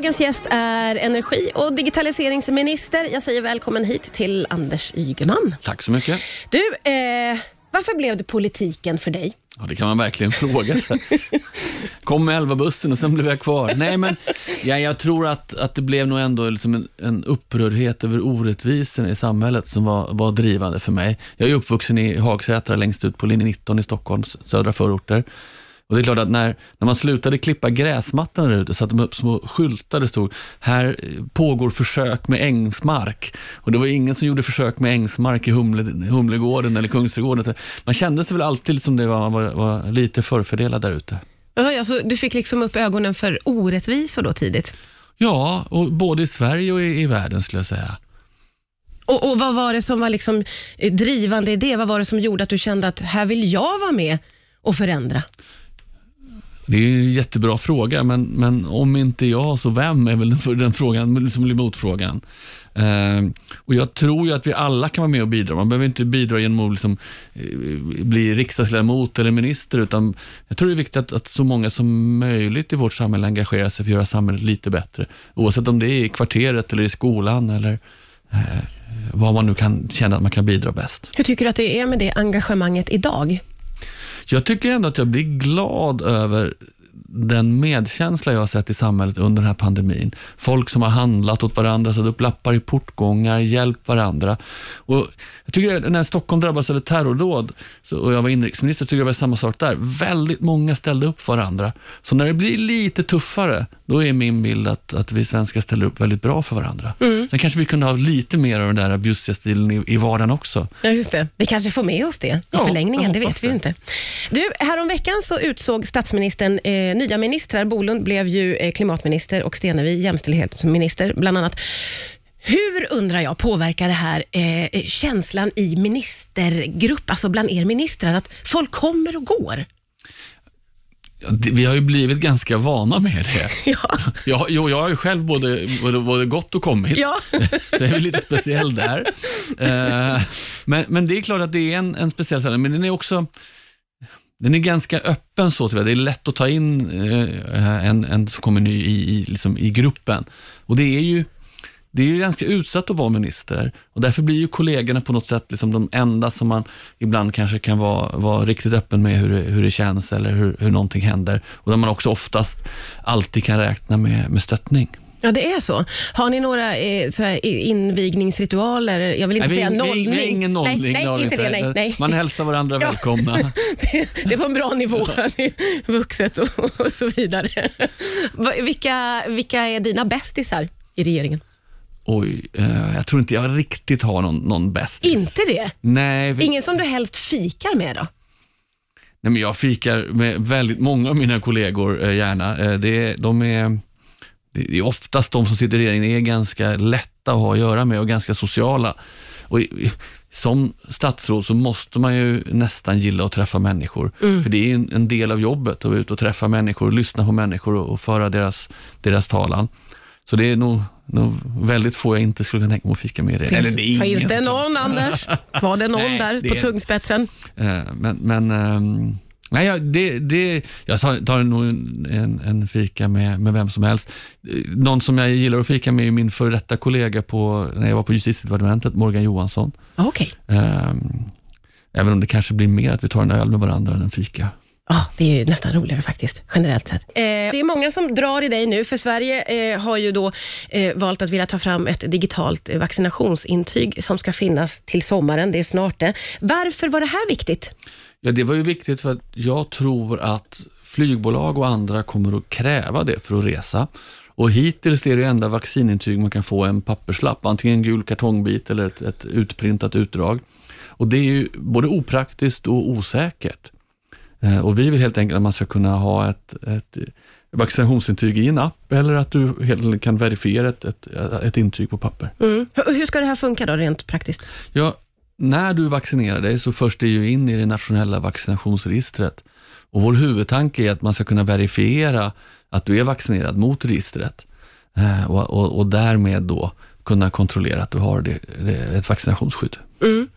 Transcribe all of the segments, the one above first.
Dagens gäst är energi och digitaliseringsminister. Jag säger välkommen hit till Anders Ygeman. Tack så mycket. Du, eh, varför blev det politiken för dig? Ja, det kan man verkligen fråga sig. Kom med elva-bussen och sen blev jag kvar. Nej, men ja, jag tror att, att det blev nog ändå liksom en, en upprördhet över orättvisorna i samhället som var, var drivande för mig. Jag är uppvuxen i Hagsätra längst ut på linje 19 i Stockholms södra förorter. Och det är klart att när, när man slutade klippa gräsmattan där ute satte de upp små skyltar det stod här pågår försök med ängsmark. Och det var ingen som gjorde försök med ängsmark i Humle, Humlegården eller Kungsträdgården. Så man kände sig väl alltid som det var, var, var lite förfördelad där ute. Ja, alltså, du fick liksom upp ögonen för orättvisor då tidigt? Ja, och både i Sverige och i, i världen skulle jag säga. Och, och Vad var det som var liksom drivande i det? Vad var det som gjorde att du kände att här vill jag vara med och förändra? Det är en jättebra fråga, men, men om inte jag, så vem är väl den, den frågan liksom motfrågan. Eh, och jag tror ju att vi alla kan vara med och bidra. Man behöver inte bidra genom att liksom, eh, bli riksdagsledamot eller minister, utan jag tror det är viktigt att, att, så många som möjligt i vårt samhälle engagerar sig för att göra samhället lite bättre. Oavsett om det är i kvarteret eller i skolan eller eh, vad man nu kan känna att man kan bidra bäst. Hur tycker du att det är med det engagemanget idag? Jag tycker ändå att jag blir glad över den medkänsla jag har sett i samhället under den här pandemin. Folk som har handlat åt varandra, satt upp lappar i portgångar, hjälpt varandra. Och jag tycker när Stockholm drabbades av ett terrordåd och jag var inrikesminister, tycker jag det var samma sak där. Väldigt många ställde upp för varandra. Så när det blir lite tuffare, då är min bild att, att vi svenskar ställer upp väldigt bra för varandra. Mm. Sen kanske vi kunde ha lite mer av den där bjussiga stilen i, i vardagen också. Ja, just det. Vi kanske får med oss det i ja, förlängningen, det vet vi ju inte. Du, häromveckan så utsåg statsministern eh, nya ministrar. Bolund blev ju eh, klimatminister och Stenevi jämställdhetsminister, bland annat. Hur, undrar jag, påverkar det här eh, känslan i ministergrupp, alltså bland er ministrar, att folk kommer och går? Vi har ju blivit ganska vana med det. Ja. Jag, jag, jag har ju själv både, både, både gått och kommit, ja. så jag är lite speciell där. Eh, men, men det är klart att det är en, en speciell ställning, men den är också den är ganska öppen så tyvärr. Det är lätt att ta in eh, en, en som kommer ny i, i, liksom, i gruppen. Och det är ju det är ju ganska utsatt att vara minister och därför blir ju kollegorna på något sätt liksom de enda som man ibland kanske kan vara, vara riktigt öppen med hur det, hur det känns eller hur, hur någonting händer och där man också oftast alltid kan räkna med, med stöttning. Ja, det är så. Har ni några eh, så här, invigningsritualer? Jag vill inte nej, säga vi, nollning. Nej, ingen nollning. Nej, nej, inte det, nej, nej. Man hälsar varandra ja. välkomna. det, det är på en bra nivå, vuxet och, och, så vidare. Vilka, vilka är dina bästisar i regeringen? Oj, eh, jag tror inte jag riktigt har någon, någon bästis. Inte det? Nej. Vi... Ingen som du helst fikar med då? Nej, men jag fikar med väldigt många av mina kollegor eh, gärna. Eh, det, de är det är oftast de som sitter i regeringen är ganska lätta att ha att göra med och ganska sociala. Och som statsråd så måste man ju nästan gilla att träffa människor. Mm. För det är en, del av jobbet att vara ute och träffa människor, lyssna på människor och, föra deras, deras talan. Så det är nog, nog väldigt få jag inte skulle kunna tänka mig att fika med. Finns, Eller det är finns det någon, Anders? Var det någon Nej, där på tungspetsen? Eh, men, men um, Nej, jag, det, det, jag tar, nog en, en, fika med, med vem som helst. Någon som jag gillar att fika med är min före detta kollega på, när jag var på justitiedepartementet, Morgan Johansson. Okay. Um, även om det kanske blir mer att vi tar en öl med varandra än en fika. Ja, det är nästan roligare faktiskt, generellt sett. Eh, det är många som drar i dig nu, för Sverige eh, har ju då eh, valt att vilja ta fram ett digitalt vaccinationsintyg som ska finnas till sommaren, det är snart det. Varför var det här viktigt? Ja, det var ju viktigt för att jag tror att flygbolag och andra kommer att kräva det för att resa. Och hittills är det enda vaccinintyg man kan få en papperslapp, antingen en gul kartongbit eller ett, ett utprintat utdrag. Och det är ju både opraktiskt och osäkert. Eh, och vi vill helt enkelt att man ska kunna ha ett, ett vaccinationsintyg i en app eller att du helt kan verifiera ett, ett, ett intyg på papper. Mm. Hur ska det här funka då, rent praktiskt? Ja, när du vaccinerar dig så förs det ju in i det nationella vaccinationsregistret. Och vår huvudtanke är att man ska kunna verifiera att du är vaccinerad mot registret eh, och, och, och, därmed då kunna kontrollera att du har det, det, ett vaccinationsskydd. Mm.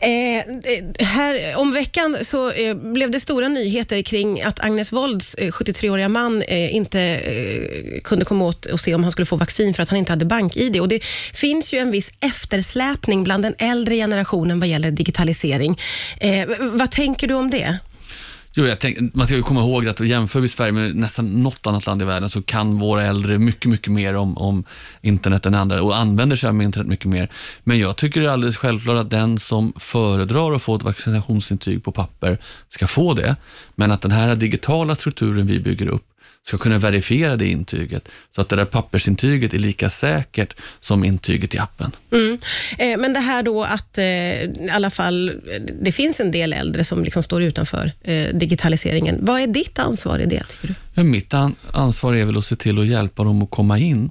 Eh, här, om veckan så eh, blev det stora nyheter kring att Agnes Wolds eh, 73-åriga man eh, inte eh, kunde komma åt och se om han skulle få vaccin för att han inte hade bank-id. Och det finns ju en viss eftersläpning bland den äldre generationen vad gäller digitalisering. Eh, vad tänker du om det? Jo, jag tänk, man ska ju komma ihåg att jämför vi Sverige med nästan något annat land i världen så kan våra äldre mycket, mycket mer om, om internet än andra och använder sig av internet mycket mer. Men jag tycker det är alldeles självklart att den som föredrar att få ett vaccinationsintyg på papper ska få det. Men att den här digitala strukturen vi bygger upp ska kunna verifiera det intyget, så att det där pappersintyget är lika säkert som intyget i appen. Mm. Eh, men det här då att eh, i alla fall, det finns en del äldre som liksom står utanför eh, digitaliseringen. Vad är ditt ansvar i det, tycker du? Ja, mitt an ansvar är väl att se till att hjälpa dem att komma in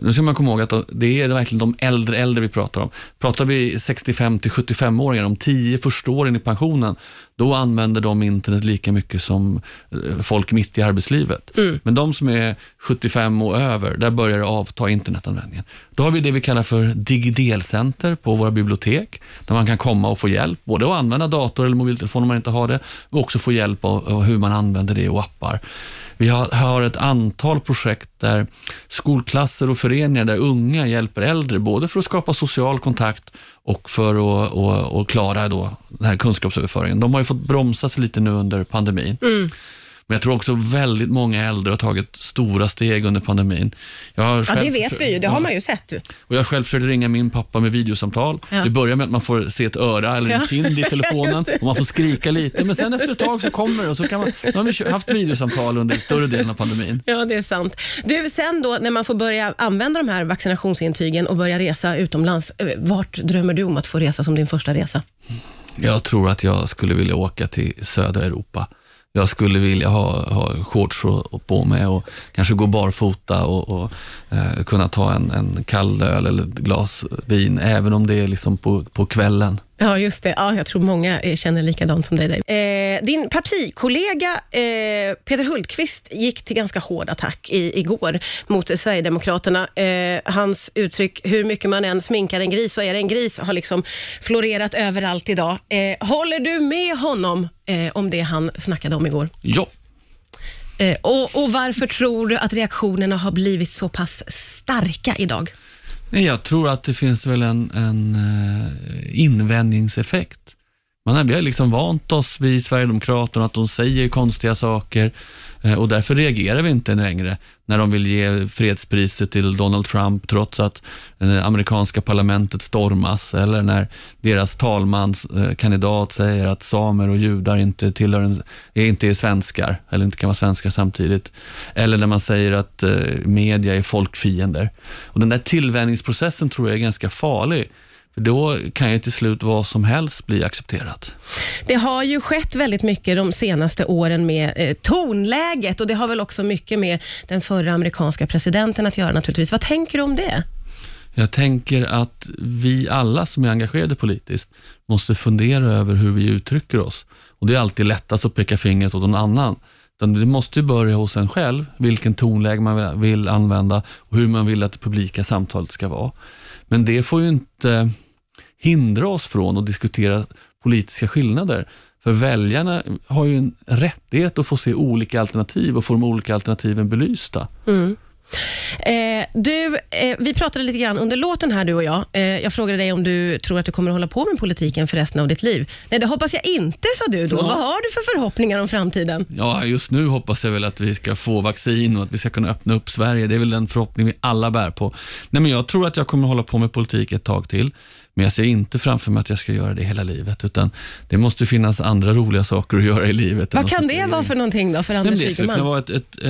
nu ska man komma ihåg att det är verkligen de äldre äldre vi pratar om. Pratar vi 65 till 75-åringar, de tio första åren i pensionen, då använder de internet lika mycket som uh, folk mitt i arbetslivet. Mm. Men de som är 75 och över, där börjar det avta internetanvändningen. Då har vi det vi kallar för digidelcenter på våra bibliotek, där man kan komma och få hjälp, både att använda dator eller mobiltelefon om man inte har det, och också få hjälp av hur man använder det och appar. Vi har, har ett antal projekt där skolklasser och föreningar där unga hjälper äldre, både för att skapa social kontakt och för att och, och klara då den här kunskapsöverföringen. De har ju fått bromsa sig lite nu under pandemin. Mm. Men jag tror också väldigt många äldre har tagit stora steg under pandemin. ja, det vet vi ju. Det har man ju sett. Och jag själv försökte ringa min pappa med videosamtal. Ja. Det börjar med att man får se ett öra eller en kind i telefonen och man får skrika lite. Men sen efter ett tag så kommer det och så kan man, nu har vi haft videosamtal under större delen av pandemin. Ja, det är sant. Du, sen då när man får börja använda de här vaccinationsintygen och börja resa utomlands, eh, vart drömmer du om att få resa som din första resa? Jag tror att jag skulle vilja åka till södra Europa jag skulle vilja ha, ha shorts på mig och kanske gå barfota och, och eh, kunna ta en, en kall öl eller ett glas vin, även om det är liksom på, på kvällen. Ja, just det. Ja, jag tror många eh, känner likadant som dig. Eh, din partikollega eh, Peter Hultqvist gick till ganska hård attack i, igår mot Sverigedemokraterna. Eh, hans uttryck, hur mycket man än sminkar en gris så är det en gris, har liksom florerat överallt idag. Eh, håller du med honom eh, om det han snackade om igår? Ja. Och, och varför tror du att reaktionerna har blivit så pass starka idag? Nej, jag tror att det finns väl en, en eh, invändningseffekt. Man vi har liksom vant oss vid Sverigedemokraterna att de säger konstiga saker eh, och därför reagerar vi inte längre när de vill ge fredspriset till Donald Trump trots att det amerikanska parlamentet stormas eller när deras talmanskandidat eh, säger att samer och judar inte, tillhör en, inte är svenskar eller inte kan vara svenskar samtidigt. Eller när man säger att media är folkfiender. Och den där tillvänjningsprocessen tror jag är ganska farlig. För då kan ju till slut vad som helst bli accepterat. Det har ju skett väldigt mycket de senaste åren med eh, tonläget och det har väl också mycket med den förra amerikanska presidenten att göra naturligtvis. Vad tänker du om det? Jag tänker att vi alla som är engagerade politiskt måste fundera över hur vi uttrycker oss. Och Det är alltid lättast att peka fingret åt någon annan. Det måste börja hos en själv, vilken tonläge man vill använda och hur man vill att det publika samtalet ska vara. Men det får ju inte hindra oss från att diskutera politiska skillnader. För väljarna har ju en rättighet att få se olika alternativ och få de olika alternativen belysta. Mm. Eh, du, eh, vi pratade lite grann under låten här du och jag. Eh, jag frågade dig om du tror att du kommer att hålla på med politiken för resten av ditt liv. Nej, det hoppas jag inte, sa du då. Ja. Vad har du för förhoppningar om framtiden? Ja, just nu hoppas jag väl att vi ska få vaccin och att vi ska kunna öppna upp Sverige. Det är väl den förhoppning vi alla bär på. Nej, men jag tror att jag kommer att hålla på med politik ett tag till. Men jag ser inte framför mig att jag ska göra det hela livet, utan det måste finnas andra roliga saker att göra i livet. Vad kan det vara för någonting då, för Anders Det skulle kunna vara ett, ett, ett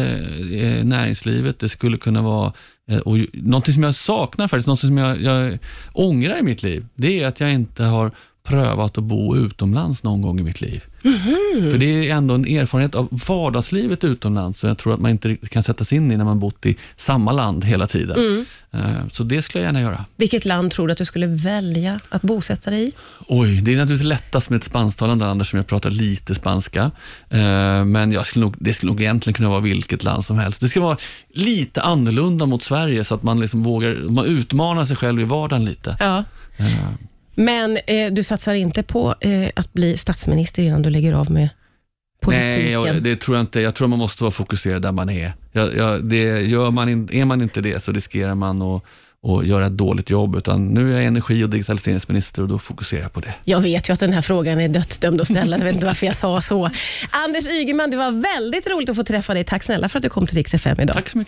eh, näringslivet, det skulle kunna vara eh, och någonting som jag saknar faktiskt, något som jag, jag ångrar i mitt liv, det är att jag inte har prövat att bo utomlands någon gång i mitt liv. Mm. För det är ändå en erfarenhet av vardagslivet utomlands som jag tror att man inte kan sätta sig in i när man bott i samma land hela tiden. Mm. Eh, så det skulle jag gärna göra. Vilket land tror du att du skulle välja att bosätta dig i? Oj, det är naturligtvis lättast med ett spansktalande land eftersom jag pratar lite spanska. Eh, men jag skulle nog, det skulle nog egentligen kunna vara vilket land som helst. Det ska vara lite annorlunda mot Sverige så att man liksom vågar man utmanar sig själv i vardagen lite. Ja. Men eh, du satsar inte på eh, att bli statsminister innan du lägger av med politiken? Nej, jag, det tror jag inte. Jag tror man måste vara fokuserad där man är. Jag, jag, det gör man in, är man inte det så riskerar man att och göra ett dåligt jobb, utan nu är jag energi och digitaliseringsminister och då fokuserar jag på det. Jag vet ju att den här frågan är dödsdömd att ställa, jag vet inte varför jag sa så. Anders Ygeman, det var väldigt roligt att få träffa dig. Tack snälla för att du kom till Rix FM idag. Tack så mycket.